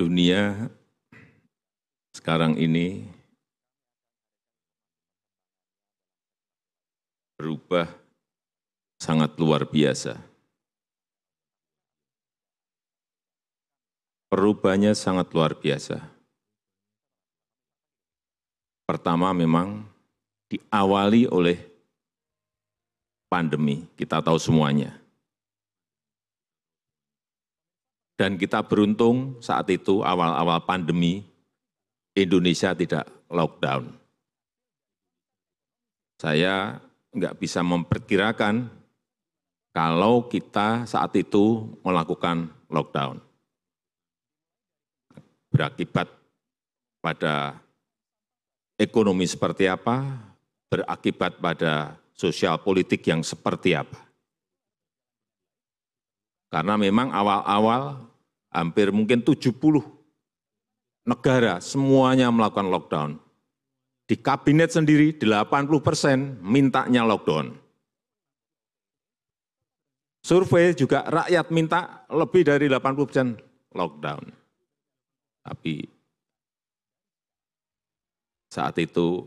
dunia sekarang ini berubah sangat luar biasa. Perubahannya sangat luar biasa. Pertama memang diawali oleh pandemi, kita tahu semuanya. Dan kita beruntung saat itu awal-awal pandemi, Indonesia tidak lockdown. Saya enggak bisa memperkirakan kalau kita saat itu melakukan lockdown. Berakibat pada ekonomi seperti apa, berakibat pada sosial politik yang seperti apa. Karena memang awal-awal hampir mungkin 70 negara semuanya melakukan lockdown. Di kabinet sendiri 80 persen mintanya lockdown. Survei juga rakyat minta lebih dari 80 persen lockdown. Tapi saat itu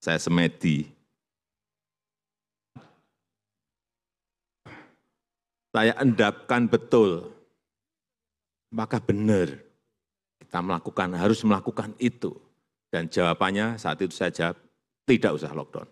saya semedi. Saya endapkan betul maka benar kita melakukan, harus melakukan itu. Dan jawabannya saat itu saya jawab, tidak usah lockdown.